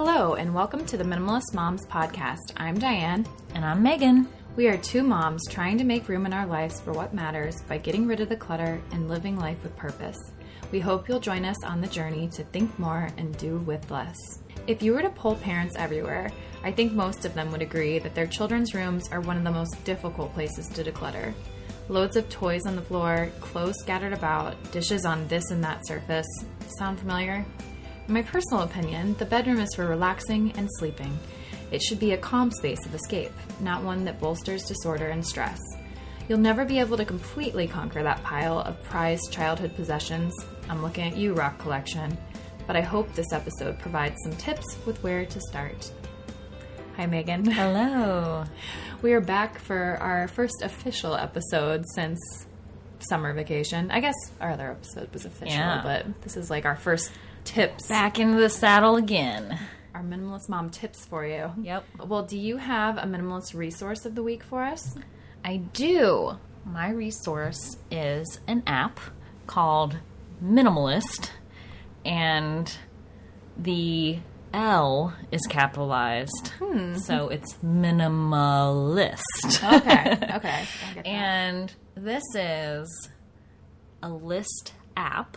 Hello, and welcome to the Minimalist Moms Podcast. I'm Diane. And I'm Megan. We are two moms trying to make room in our lives for what matters by getting rid of the clutter and living life with purpose. We hope you'll join us on the journey to think more and do with less. If you were to poll parents everywhere, I think most of them would agree that their children's rooms are one of the most difficult places to declutter. Loads of toys on the floor, clothes scattered about, dishes on this and that surface. Sound familiar? In my personal opinion, the bedroom is for relaxing and sleeping. It should be a calm space of escape, not one that bolsters disorder and stress. You'll never be able to completely conquer that pile of prized childhood possessions. I'm looking at you, Rock Collection. But I hope this episode provides some tips with where to start. Hi, Megan. Hello. We are back for our first official episode since summer vacation. I guess our other episode was official, Yeah. but this is like our first tips, Back into the saddle again. our minimalist mom tips for you. Yep. Well, do you have a minimalist resource of the week for us? I do. My resource is an app called Minimalist, and the L is capitalized. Hmm. So it's minimalist. Okay, okay. I get that. And this is a list app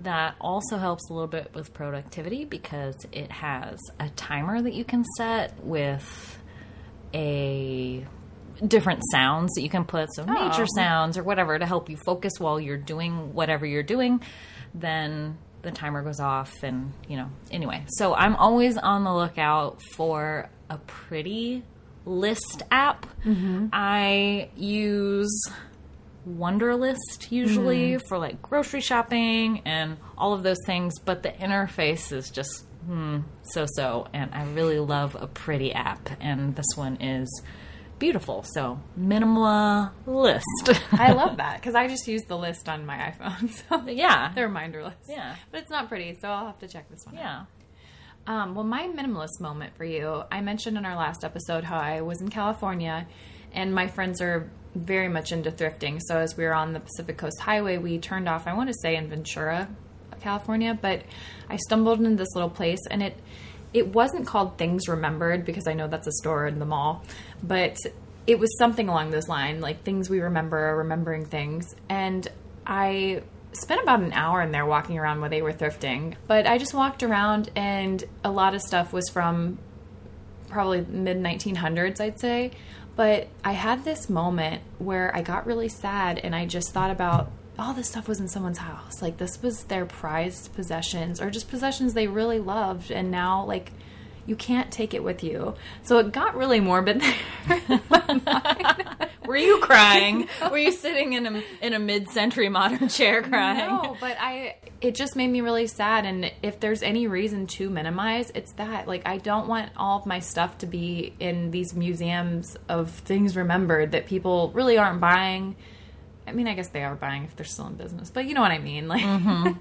that also helps a little bit with productivity because it has a timer that you can set with a different sounds that you can put so nature oh. sounds or whatever to help you focus while you're doing whatever you're doing then the timer goes off and you know anyway. So i'm always on the lookout for a pretty list app. Mm-hmm. I use Wunderlist usually for like grocery shopping and all of those things, but the interface is just hmm, so so. And I really love a pretty app, and this one is beautiful. So minimalist. I love that because I just use the list on my iPhone. So yeah, the reminder list. Yeah. But it's not pretty, so I'll have to check this one out. yeah. Um, well, my minimalist moment for you, I mentioned in our last episode how I was in California and my friends are very much into thrifting. So as we were on the Pacific Coast Highway, we turned off, I want to say in Ventura, California, but I stumbled into this little place and it it wasn't called Things Remembered because I know that's a store in the mall, but it was something along those lines, like things we remember, remembering things. And I spent about an hour in there walking around where they were thrifting. But I just walked around and a lot of stuff was from probably mid 1900s, I'd say. But I had this moment where I got really sad and I just thought about all this stuff was in someone's house. Like this was their prized possessions or just possessions they really loved. And now, like, you can't take it with you. So it got really morbid there. Were you crying? Were you sitting in a in a mid century modern chair crying? No, but I it just made me really sad and if there's any reason to minimize, it's that. Like I don't want all of my stuff to be in these museums of things remembered that people really aren't buying. I mean, I guess they are buying if they're still in business, but you know what I mean. Like mm-hmm.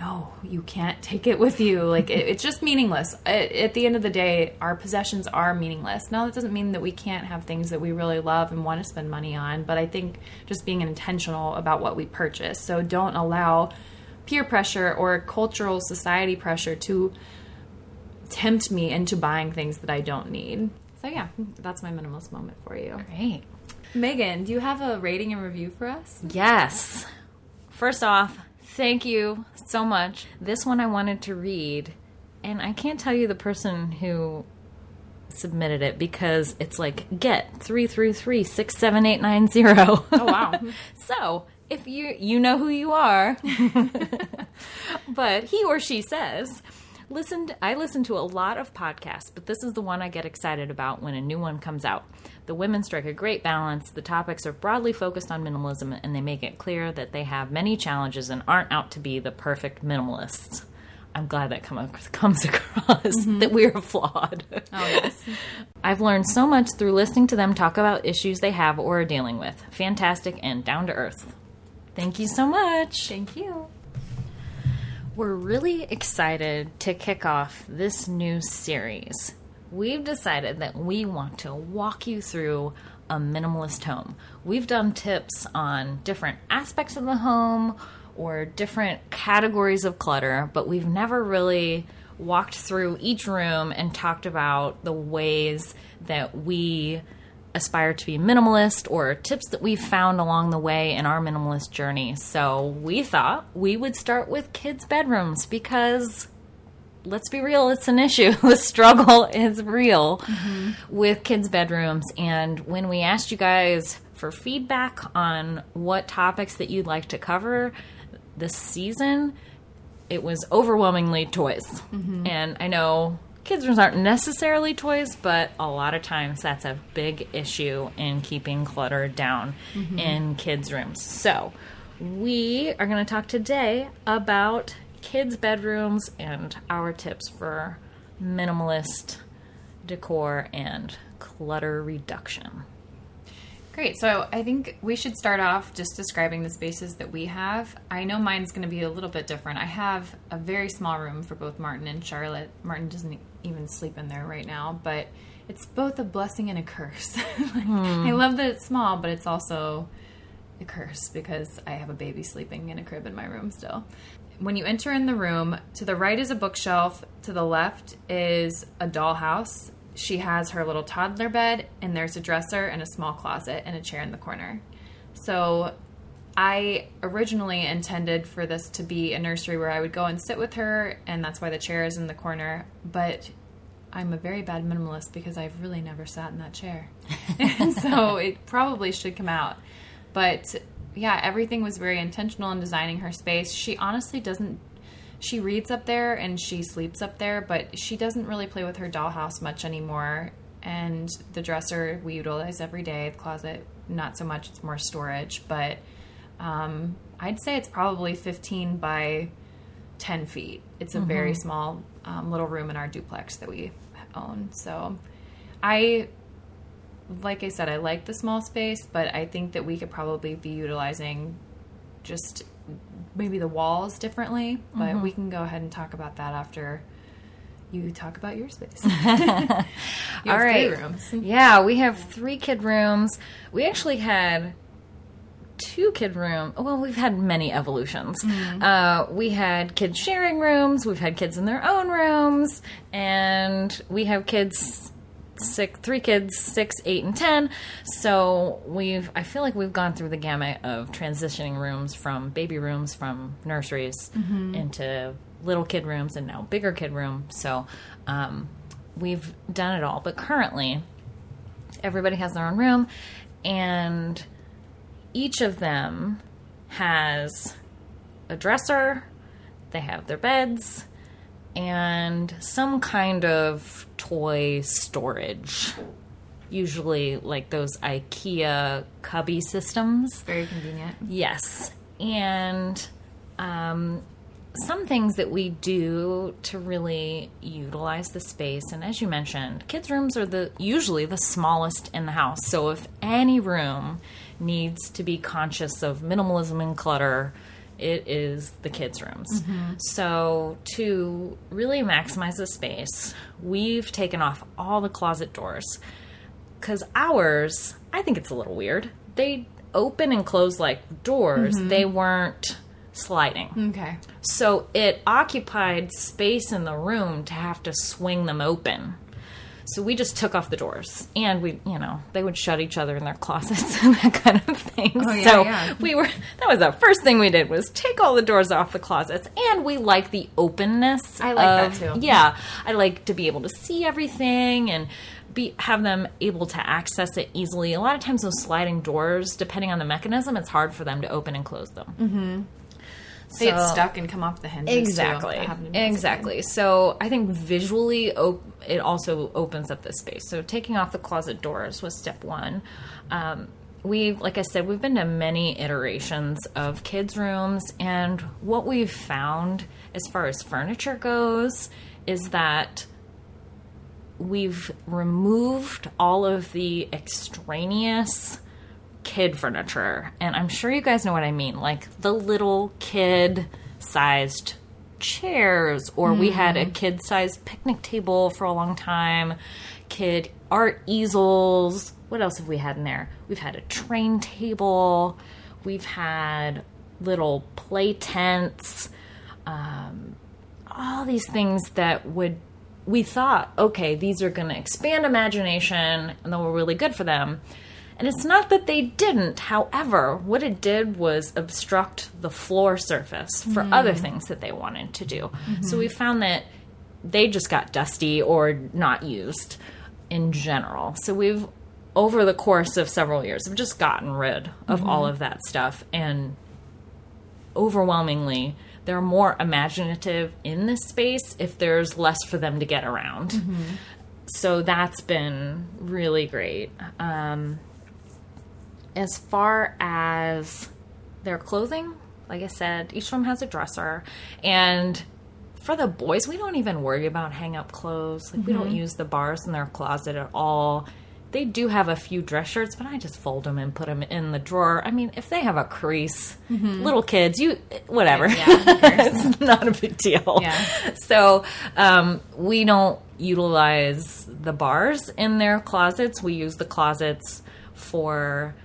No, you can't take it with you. Like it, it's just meaningless. At, at the end of the day, our possessions are meaningless. Now that doesn't mean that we can't have things that we really love and want to spend money on, but I think just being intentional about what we purchase. So don't allow peer pressure or cultural society pressure to tempt me into buying things that I don't need. So yeah, that's my minimalist moment for you. Great. Megan, do you have a rating and review for us? Yes. First off, thank you so much. This one I wanted to read, and I can't tell you the person who submitted it because it's like get 333-67890. Oh wow. Mm-hmm. so, if you you know who you are. but he or she says, listened I listen to a lot of podcasts, but this is the one I get excited about when a new one comes out. The women strike a great balance. The topics are broadly focused on minimalism and they make it clear that they have many challenges and aren't out to be the perfect minimalists. I'm glad that come, comes across mm-hmm. that we're flawed. Oh yes. I've learned so much through listening to them talk about issues they have or are dealing with. Fantastic and down to earth. Thank you so much. Thank you. We're really excited to kick off this new series. We've decided that we want to walk you through a minimalist home. We've done tips on different aspects of the home or different categories of clutter, but we've never really walked through each room and talked about the ways that we aspire to be minimalist or tips that we've found along the way in our minimalist journey. So we thought we would start with kids' bedrooms because let's be real, it's an issue. the struggle is real mm-hmm. with kids' bedrooms. And when we asked you guys for feedback on what topics that you'd like to cover this season, it was overwhelmingly toys. Mm-hmm. And I know kids' rooms aren't necessarily toys, but a lot of times that's a big issue in keeping clutter down mm-hmm. in kids' rooms. So, we are going to talk today about kids' bedrooms and our tips for minimalist decor and clutter reduction. Great. So I think we should start off just describing the spaces that we have. I know mine's going to be a little bit different. I have a very small room for both Martin and Charlotte. Martin doesn't even sleep in there right now, but it's both a blessing and a curse. like, hmm. I love that it's small, but it's also a curse because I have a baby sleeping in a crib in my room still. When you enter in the room, to the right is a bookshelf, to the left is a dollhouse. She has her little toddler bed, and there's a dresser and a small closet and a chair in the corner. So I originally intended for this to be a nursery where I would go and sit with her, and that's why the chair is in the corner. But I'm a very bad minimalist because I've really never sat in that chair. so it probably should come out. But yeah, everything was very intentional in designing her space. She honestly doesn't. She reads up there and she sleeps up there, but she doesn't really play with her dollhouse much anymore. And the dresser we utilize every day, the closet, not so much, it's more storage. But um, I'd say it's probably 15 by 10 feet. It's a mm-hmm. very small um, little room in our duplex that we own. So I, like I said, I like the small space, but I think that we could probably be utilizing just maybe the walls differently. But mm-hmm. we can go ahead and talk about that after you talk about your space. you All right. Yeah, we have three kid rooms. We actually had two kid room. Well, we've had many evolutions. Mm-hmm. Uh, we had kids sharing rooms. We've had kids in their own rooms, and we have kids six, three kids, six, eight, and ten. So we've, I feel like we've gone through the gamut of transitioning rooms from baby rooms, from nurseries mm-hmm. into little kid rooms, and now bigger kid rooms. So um, we've done it all. But currently, everybody has their own room, and each of them has a dresser, they have their beds, and some kind of toy storage. Usually, like those IKEA cubby systems. Very convenient. Yes. And um, some things that we do to really utilize the space and as you mentioned kids rooms are the usually the smallest in the house so if any room needs to be conscious of minimalism and clutter, it is the kids' rooms. Mm-hmm. So, to really maximize the space, we've taken off all the closet doors. Because ours, I think it's a little weird. They open and close like doors, mm-hmm. they weren't sliding. Okay. So, it occupied space in the room to have to swing them open. So we just took off the doors, and we, you know, they would shut each other in their closets and that kind of thing. Oh, yeah, so yeah. we were that was the first thing we did was take all the doors off the closets, and we like the openness. I like of, that too. Yeah, I like to be able to see everything and be have them able to access it easily. A lot of times, those sliding doors, depending on the mechanism, it's hard for them to open and close them. Mm-hmm. They so, get stuck and come off the hinges. Exactly. Exactly. So I think visually, op- it also opens up the space. So taking off the closet doors was step one. Um, we've, like I said, we've been to many iterations of kids' rooms, and what we've found as far as furniture goes is that we've removed all of the extraneous kid furniture. And I'm sure you guys know what I mean. Like the little kid sized chairs, or mm. we had a mm-hmm. kid sized picnic table for a long time, kid art easels. What else have we had in there? We've had a train table, we've had little play tents. Um, all these things that would we thought, okay, these are going to expand imagination and they were really good for them. And it's not that they didn't. However, what it did was obstruct the floor surface for hmm. other things that they wanted to do. So we mm-hmm. found that they just got dusty or not used in general. So we've over the course of several years have just gotten rid of all mm-hmm. of that stuff and overwhelmingly they're more imaginative in this space if there's less for them to get around. Mm-hmm. So that's been really great. Um, as far as their clothing, like I said, each room has a dresser. And for the boys, we don't even worry about hang up clothes. Like, we don't use the bars in their closet at all. They do have a few dress shirts, but I just fold them and put them in the drawer. I mean, if they have a crease, little kids, you whatever, Yeah, it's not a big deal. Yeah. So um, we don't utilize the bars in their closets. We use the closets for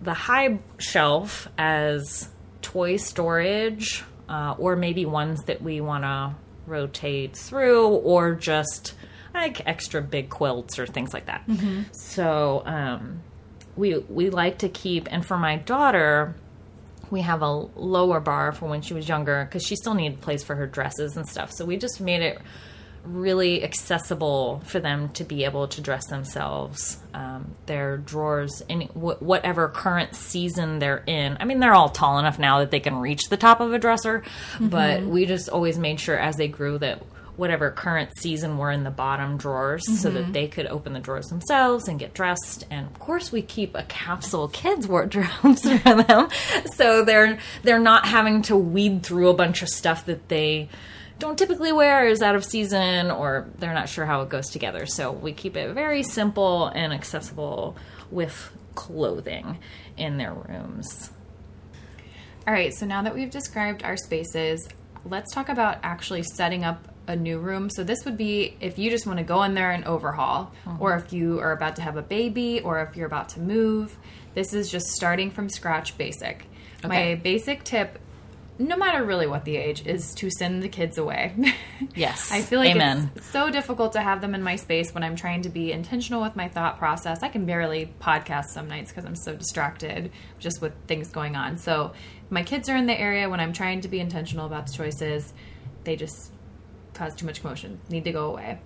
the high shelf as toy storage, uh, or maybe ones that we want to rotate through, or just like extra big quilts or things like that. So um, we we like to keep, and for my daughter, we have a lower bar for when she was younger because she still needed place for her dresses and stuff. So we just made it really accessible for them to be able to dress themselves. Um, their drawers, in wh- whatever current season they're in. I mean, they're all tall enough now that they can reach the top of a dresser, but we just always made sure as they grew that whatever current season were in the bottom drawers so that they could open the drawers themselves and get dressed and of course we keep a capsule kids wardrobes for them so they're they're not having to weed through a bunch of stuff that they don't typically wear is out of season or they're not sure how it goes together so we keep it very simple and accessible with clothing in their rooms All right, so now that we've described our spaces, let's talk about actually setting up a new room. So this would be if you just want to go in there and overhaul, mm-hmm. or if you are about to have a baby, or if you're about to move. This is just starting from scratch basic. Okay. My basic tip, no matter really what the age, is to send the kids away. Yes. I feel like Amen. it's so difficult to have them in my space when I'm trying to be intentional with my thought process. I can barely podcast some nights because I'm so distracted just with things going on. So my kids are in the area when I'm trying to be intentional about the choices. They just cause too much commotion. Need to go away.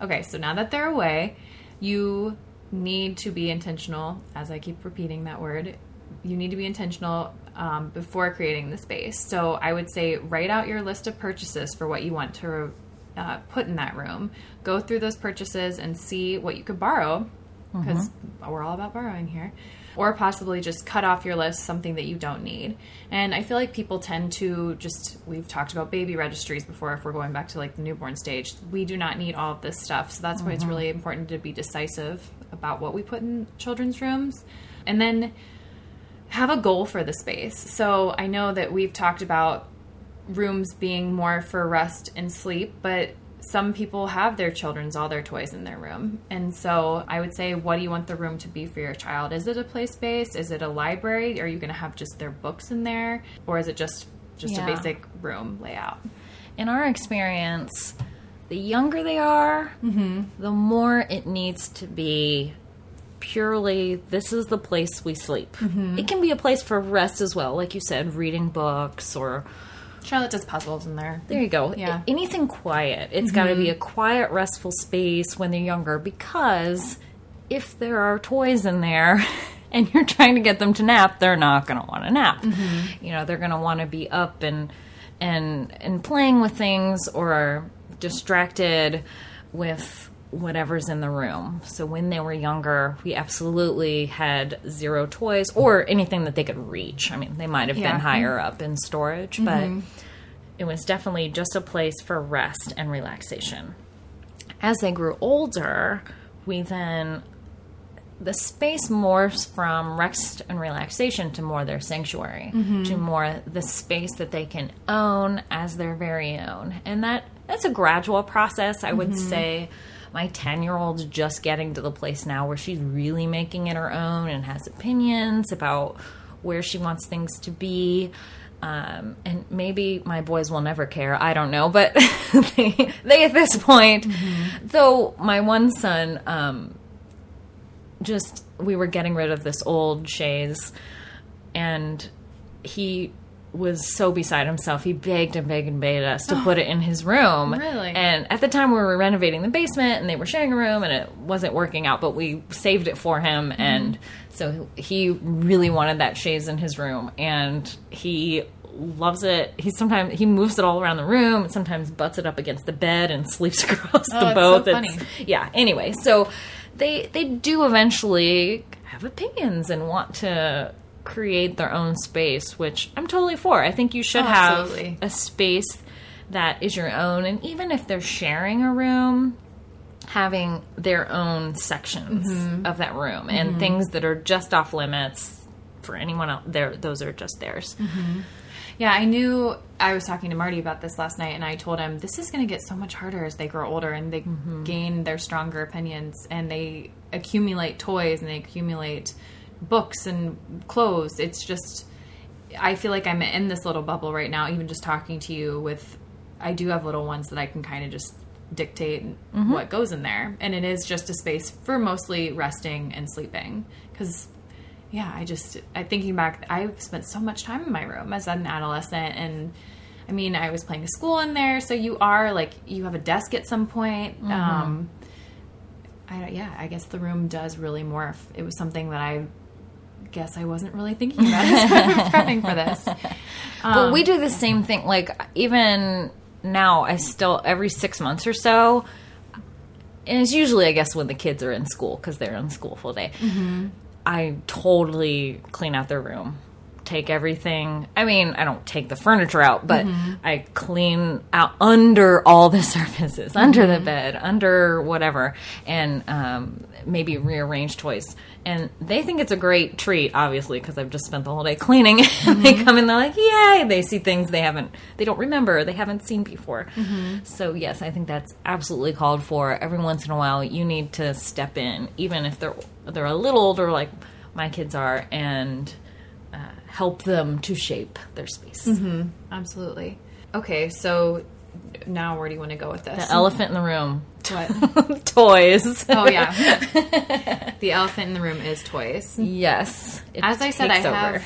Okay, so now that they're away, you need to be intentional. As I keep repeating that word, you need to be intentional um, before creating the space. So I would say write out your list of purchases for what you want to uh, put in that room. Go through those purchases and see what you could borrow because we're all about borrowing here. Or possibly just cut off your list something that you don't need. And I feel like people tend to just, we've talked about baby registries before, if we're going back to like the newborn stage. We do not need all of this stuff. So that's why it's really important to be decisive about what we put in children's rooms. And then have a goal for the space. So I know that we've talked about rooms being more for rest and sleep, but some people have their children's all their toys in their room. And so I would say, what do you want the room to be for your child? Is it a play space? Is it a library? Are you going to have just their books in there? Or is it just just Yeah. a basic room layout? in our experience, the younger they are, mm-hmm. the more it needs to be purely this is the place we sleep. Mm-hmm. It can be a place for rest as well, like you said, reading books or Charlotte does puzzles in there. there you go. Yeah. Anything quiet. It's got to be mm-hmm. a quiet, restful space when they're younger because if there are toys in there and you're trying to get them to nap, they're not going to want to nap. Mm-hmm. You know, they're going to want to be up and and and playing with things or distracted with whatever's in the room. So when they were younger, we absolutely had zero toys or anything that they could reach. I mean, they might have Yeah. been higher up in storage, but mm-hmm. it was definitely just a place for rest and relaxation. As they grew older, we then the space morphs from rest and relaxation to more their sanctuary, mm-hmm. to more the space that they can own as their very own. And that that's a gradual process, I would mm-hmm. say. My 10 year old's just getting to the place now where she's really making it her own and has opinions about where she wants things to be. Um, and maybe my boys will never care. I don't know, but they, they at this point, though my one son, um, just we were getting rid of this old chaise, and he was so beside himself. He begged and begged and begged us to oh, put it in his room. Really? And at the time, we were renovating the basement, and they were sharing a room, and it wasn't working out. But we saved it for him, mm-hmm. and so he really wanted that chaise in his room, and he loves it. He sometimes he moves it all around the room, and sometimes butts it up against the bed and sleeps across Oh, the both. so funny. yeah. Anyway, so they they do eventually have opinions and want to create their own space, which I'm totally for. I think you should Oh, have absolutely. a space that is your own, and even if they're sharing a room, having their own sections Mm-hmm. of that room and things that are just off limits for anyone else. There, those are just theirs. Mm-hmm. Yeah, I knew I was talking to Marty about this last night, and I told him this is going to get so much harder as they grow older and they gain their stronger opinions and they accumulate toys and they accumulate books and clothes. It's just, I feel like I'm in this little bubble right now, even just talking to you with, I do have little ones that I can kind of just dictate what goes in there. And it is just a space for mostly resting and sleeping. Because yeah, I just I thinking back, I spent so much time in my room as an adolescent, and I mean, I was playing a school in there, so you are like you have a desk at some point. Um, I yeah, I guess the room does really morph. It was something that I guess I wasn't really thinking about as I was prepping for this. but we um, do the same thing. Like even now, I still every six months or so, and it's usually I guess when the kids are in school because they're in school full day. Mm-hmm. I totally clean out their room. Take everything. I mean, I don't take the furniture out, but I clean out under all the surfaces, under the mm-hmm. bed, under whatever, and um, maybe rearrange toys. And they think it's a great treat, obviously, because I've just spent the whole day cleaning. and they mm-hmm. come in, they're like, "Yay!" They see things they haven't, they don't remember, they haven't seen before. Mm-hmm. So yes, I think that's absolutely called for. Every once in a while, you need to step in, even if they're they're a little older, like my kids are, and help them to shape their space. Mm-hmm. Absolutely. Okay, so now where do you want to go with this? The elephant in the room, What? toys. Oh yeah, the elephant in the room is toys. yes. As I said, I over. have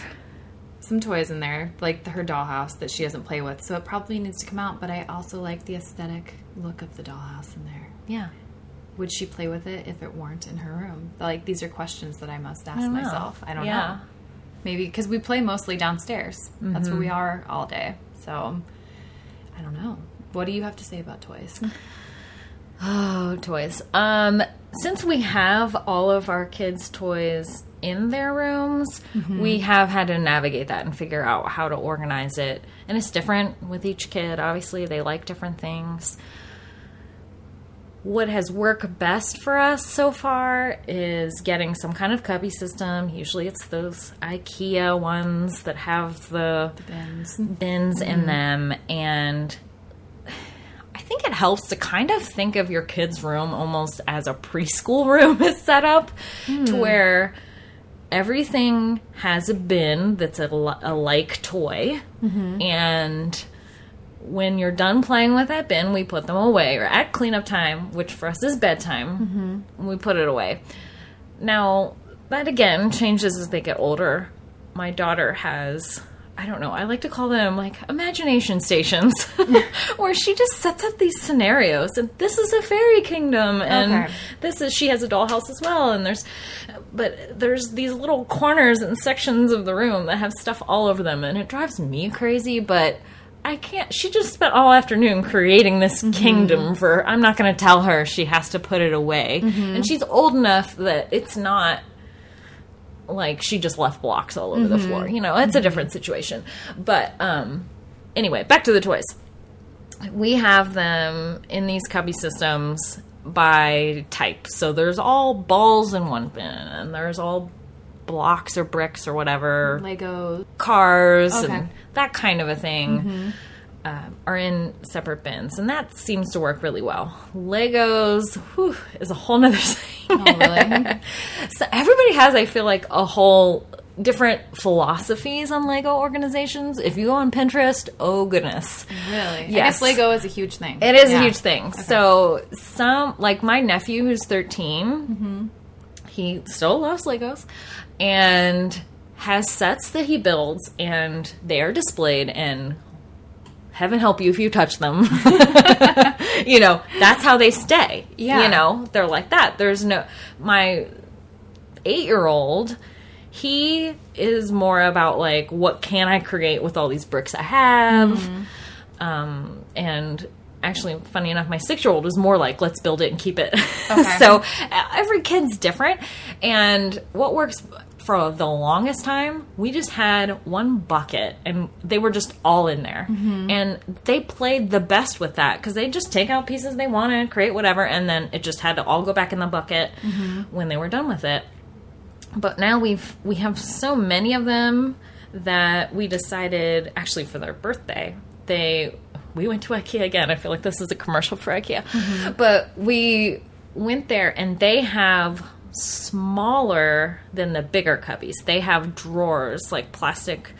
some toys in there, like the, her dollhouse that she doesn't play with, so it probably needs to come out. But I also like the aesthetic look of the dollhouse in there. Yeah. Would she play with it if it weren't in her room? Like these are questions that I must ask don't myself. I don't Yeah. know. Maybe because we play mostly downstairs. That's where we Mm-hmm. are all day. So I don't know. What do you have to say about toys? Oh, toys. Um, since we have all of our kids' toys in their rooms, we have had to navigate that and figure out how to organize it. And it's different with each kid. Obviously, they like different things. What has worked best for us so far is getting some kind of cubby system. Usually, it's those IKEA ones that have the Bins. bins in mm-hmm. them. And I think it helps to kind of think of your kid's room almost as a preschool room is set up to hmm. where everything has a bin that's a, a like toy. Mm-hmm. And when you're done playing with that bin we put them away or at cleanup time which for us is bedtime mm-hmm. we put it away now, that again changes as they get older. My daughter has, I don't know, I like to call them like imagination stations, where she just sets up these scenarios. And this is a fairy kingdom, and Okay. this is, she has a dollhouse as well. And there's, but there's these little corners and sections of the room that have stuff all over them, and it drives me crazy, but. I can't. She just spent all afternoon creating this mm-hmm. kingdom for. I'm not going to tell her she has to put it away. Mm-hmm. And she's old enough that it's not like she just left blocks all over the mm-hmm. floor. You know, it's a different situation. But um anyway, back to the toys. We have them in these cubby systems by type. So there's all balls in one bin and there's all blocks or bricks or whatever Lego. cars Okay. and that kind of a thing uh, are in separate bins, and that seems to work really well. Legos whew, is a whole nother thing. Oh, really? so everybody has, I feel like, a whole different philosophies on Lego organizations. If you go on Pinterest, oh goodness. Really? I Yes. guess Lego is a huge thing. It is Yeah. a huge thing. So some like my nephew who's 13, he still loves Legos and has sets that he builds and they are displayed and heaven help you if you touch them. you know, that's how they stay. Yeah. You know, they're like that. There's no my 8-year-old he is more about like what can I create with all these bricks I have um, and actually funny enough my six year old was more like let's build it and keep it Okay. so every kid's different and what works for the longest time we just had one bucket and they were just all in there. Mm-hmm. And they played the best with that because they just take out pieces they wanted create whatever and then it just had to all go back in the bucket mm-hmm. when they were done with it. But now we've we have so many of them that we decided actually for their birthday they we went to ikea again. I feel like this is a commercial for ikea. Mm-hmm. But we went there and they have smaller than the bigger cubbies. They have drawers like plastic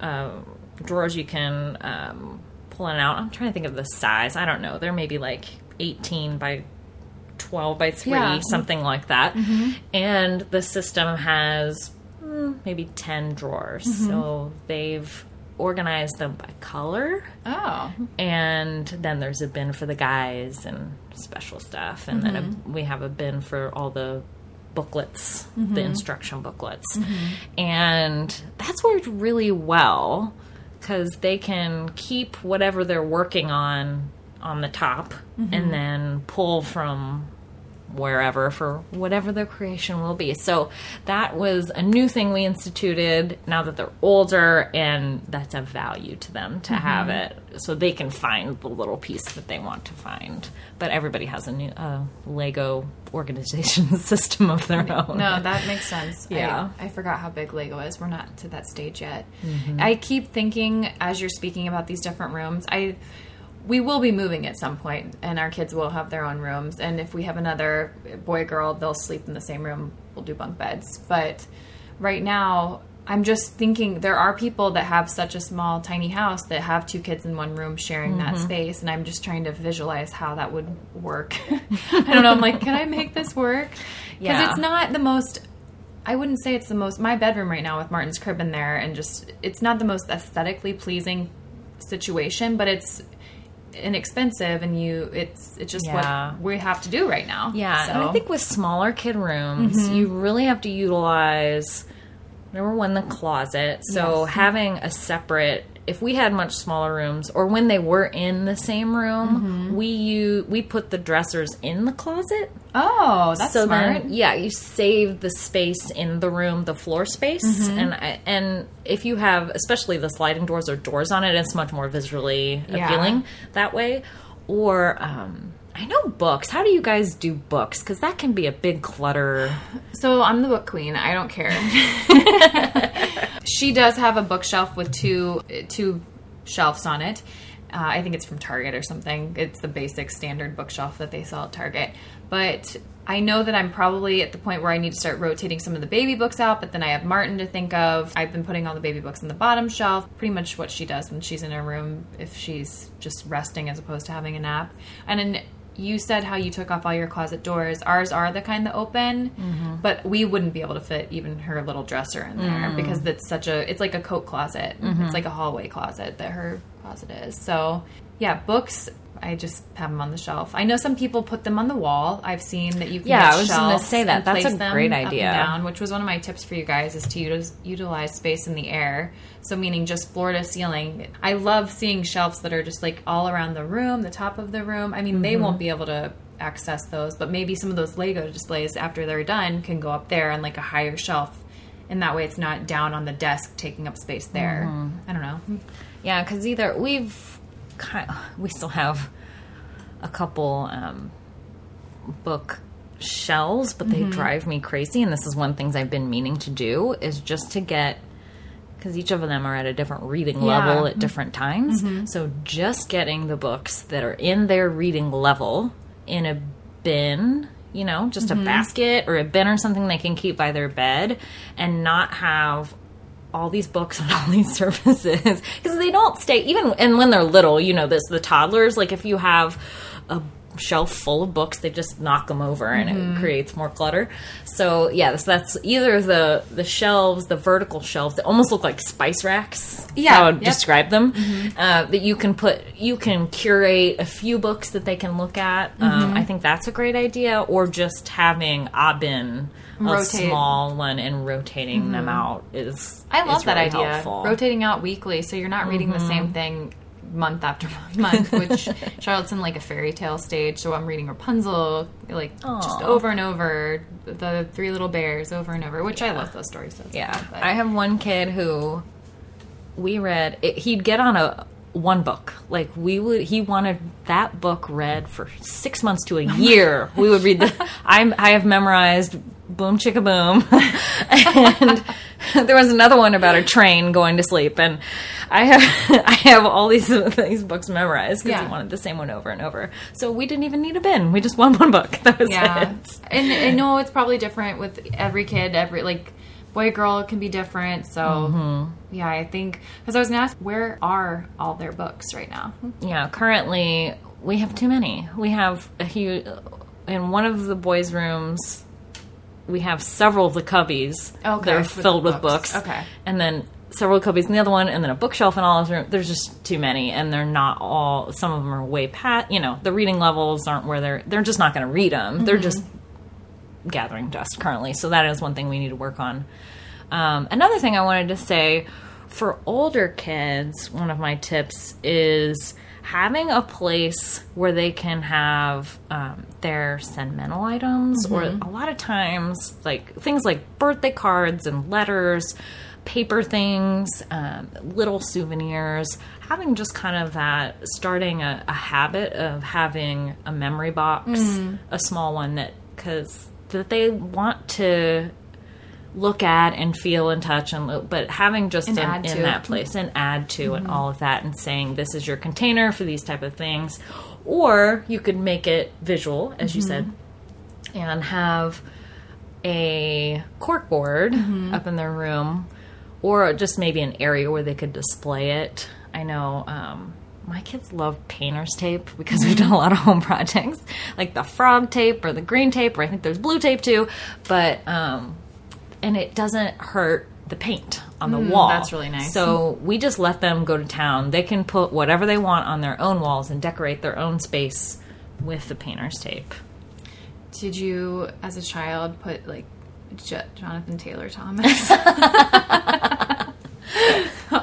um, drawers you can um, pull it out. I'm trying to think of the size. I don't know. They're maybe like 18 by 12 by 3 Yeah. something like that. And the system has mm, maybe 10 drawers. So they've organized them by color. Oh. and then there's a bin for the guys and special stuff. And then a, we have a bin for all the booklets the mm-hmm. instruction booklets. Mm-hmm. And that's worked really well because they can keep whatever they're working on on the top and mm-hmm. then pull from wherever for whatever their creation will be. So that was a new thing we instituted now that they're older and that's a value to them to have it so they can find the little piece that they want to find. But everybody has a new uh, Lego organization system of their own. No, that makes sense. Yeah. I, I forgot how big Lego is. We're not to that stage yet. Mm-hmm. I keep thinking as you're speaking about these different rooms, I we will be moving at some point and our kids will have their own rooms and if we have another boy girl, they'll sleep in the same room. We'll do bunk beds. But right now, I'm just thinking there are people that have such a small tiny house that have two kids in one room sharing that Mm-hmm. space and I'm just trying to visualize how that would work. I don't know, I'm like, can I make this work? Cuz Yeah. it's not the most I wouldn't say it's the most my bedroom right now with Martin's crib in there and just it's not the most aesthetically pleasing situation, but it's inexpensive and you it's it's just Yeah. what we have to do right now. Yeah, and I think with smaller kid rooms, mm-hmm. you really have to utilize number one the closet. So Yes. having a separate, if we had much smaller rooms, or when they were in the same room, we you we put the dressers in the closet. Oh, that's so smart. then, yeah, you save the space in the room, the floor space, Mm-hmm. and I, and if you have, especially the sliding doors or doors on it, it's much more visually Yeah. appealing that way. Or um, I know books. How do you guys do books? Because that can be a big clutter. So I'm the book queen. I don't care. she does have a bookshelf with two two shelves on it. Uh, I think it's from Target or something. It's the basic standard bookshelf that they sell at Target. But I know that I'm probably at the point where I need to start rotating some of the baby books out. But then I have Martin to think of. I've been putting all the baby books on the bottom shelf. Pretty much what she does when she's in her room if she's just resting as opposed to having a nap. And then you said how you took off all your closet doors. Ours are the kind that open, mm-hmm. but we wouldn't be able to fit even her little dresser in there mm. because it's such a it's like a coat closet. Mm-hmm. It's like a hallway closet that her closet is. So, yeah, books I just have them on the shelf. I know some people put them on the wall. I've seen that you can Yeah, get I was gonna shelves say that. That's a great idea. down, which was one of my tips for you guys is to utilize, utilize space in the air. So meaning just floor to ceiling. I love seeing shelves that are just like all around the room, the top of the room. I mean, they Mm-hmm. won't be able to access those, but maybe some of those Lego displays after they're done can go up there on like a higher shelf. And that way it's not down on the desk taking up space there. Mm-hmm. I don't know. Yeah, because either we've kind we still have a couple um, book shelves, but they mm-hmm. drive me crazy. And this is one of the things I've been meaning to do is just to get because each of them are at a different reading Yeah. level at different times. Mm-hmm. So just getting the books that are in their reading level in a bin, you know, just a mm-hmm. basket or a bin or something they can keep by their bed and not have all these books and all these surfaces because they don't stay even and when they're little you know this the toddlers like if you have a shelf full of books they just knock them over and Mm-hmm. it creates more clutter so yeah so that's either the the shelves the vertical shelves that almost look like spice racks Yeah, I would yep. Mm-hmm. describe them uh, that you can put you can curate a few books that they can look at Mm-hmm. um, i think that's a great idea or just having a bin a small one and rotating them out is I love is that really idea. helpful. Mm-hmm. Rotating out weekly, so you're not reading the same thing month after month. Which Charlotte's in like a fairy tale stage, so I'm reading Rapunzel like just over and over. The Three Little Bears over and over, which I love those stories. So Yeah, fun, I have one kid who we read. It, he'd get on a one book. Like we would, he wanted that book read for six months to a year. we would read the. I'm I have memorized Boom Chicka Boom, and there was another one about a train going to sleep, and I have I have all these these books memorized because Yeah. he wanted the same one over and over. So we didn't even need a bin. We just won one book. That was yeah it. and i know it's probably different with every kid every like boy girl can be different so Mm-hmm. yeah i think because i was gonna ask where are all their books right now Yeah, currently we have too many. We have a huge in one of the boys' rooms. We have several of the cubbies Okay, that are filled with books. books. Okay. and then several cubbies in the other one, and then a bookshelf in all of them. There's just too many, and they're not all. Some of them are way past. You know, the reading levels aren't where they're. They're just not going to read them. They're just gathering dust currently. So that is one thing we need to work on. Um, another thing I wanted to say for older kids, one of my tips is having a place where they can have um, their sentimental items, or a lot of times, like things like birthday cards and letters. Paper things, um, little souvenirs, having just kind of that, starting a, a habit of having a memory box, a small one that, because that they want to look at and feel and touch and lo- but having just in, that place and add to and all of that and saying this is your container for these type of things. Or you could make it visual as you said and have a cork board up in their room or just maybe an area where they could display it. I know um, my kids love painter's tape because we've done a lot of home projects like the frog tape or the green tape or i think there's blue tape too but um, and it doesn't hurt the paint on the wall. Mm, that's really nice. So we just let them go to town. They can put whatever they want on their own walls and decorate their own space with the painter's tape. did you as a child put like J- jonathan taylor thomas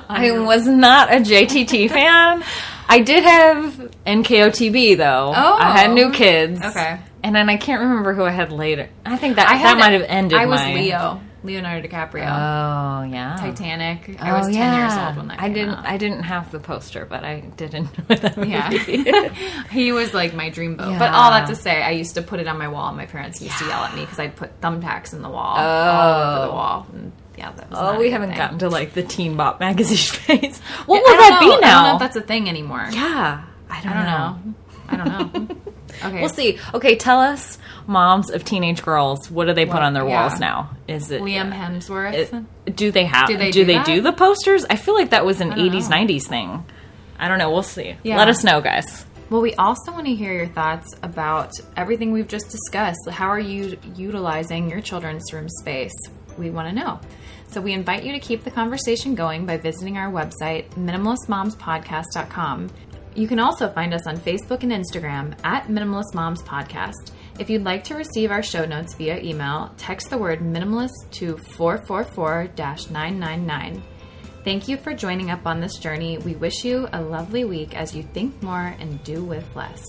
I was not a JTT fan. I did have NKOTB though. Oh. I had New Kids. Okay. And then I can't remember who I had later. I think that I that might have ended. i was leo leonardo dicaprio Oh yeah. titanic i Oh, was 10 yeah. years old when that I came didn't. out. I didn't have the poster, but I did enjoy that Yeah. he was like my dream boat. Yeah. But all that to say, I used to put it on my wall, and my parents used to yell at me because I'd put thumbtacks in the wall, all over the oh. wall. And yeah, that was Oh, we haven't thing. gotten to like the Teen Bop magazine phase. What will that know. be I don't know now? if that's a thing anymore. yeah, I don't, I don't know. know. I don't know. Okay. We'll see. Okay, tell us, moms of teenage girls, what do they put What- on their yeah. walls now? Is it Liam uh, Hemsworth. it- do they have? Do Do they they do do, the posters? I feel like that was an eighties, know. nineties thing. I don't know. We'll see. Yeah. Let us know, guys. Well, we also want to hear your thoughts about everything we've just discussed. How are you utilizing your children's room space? We want to know. So we invite you to keep the conversation going by visiting our website, minimalistmomspodcast.com. You can also find us on Facebook and Instagram at Minimalist Moms Podcast. If you'd like to receive our show notes via email, text the word minimalist to 444 999. Thank you for joining up on this journey. We wish you a lovely week as you think more and do with less.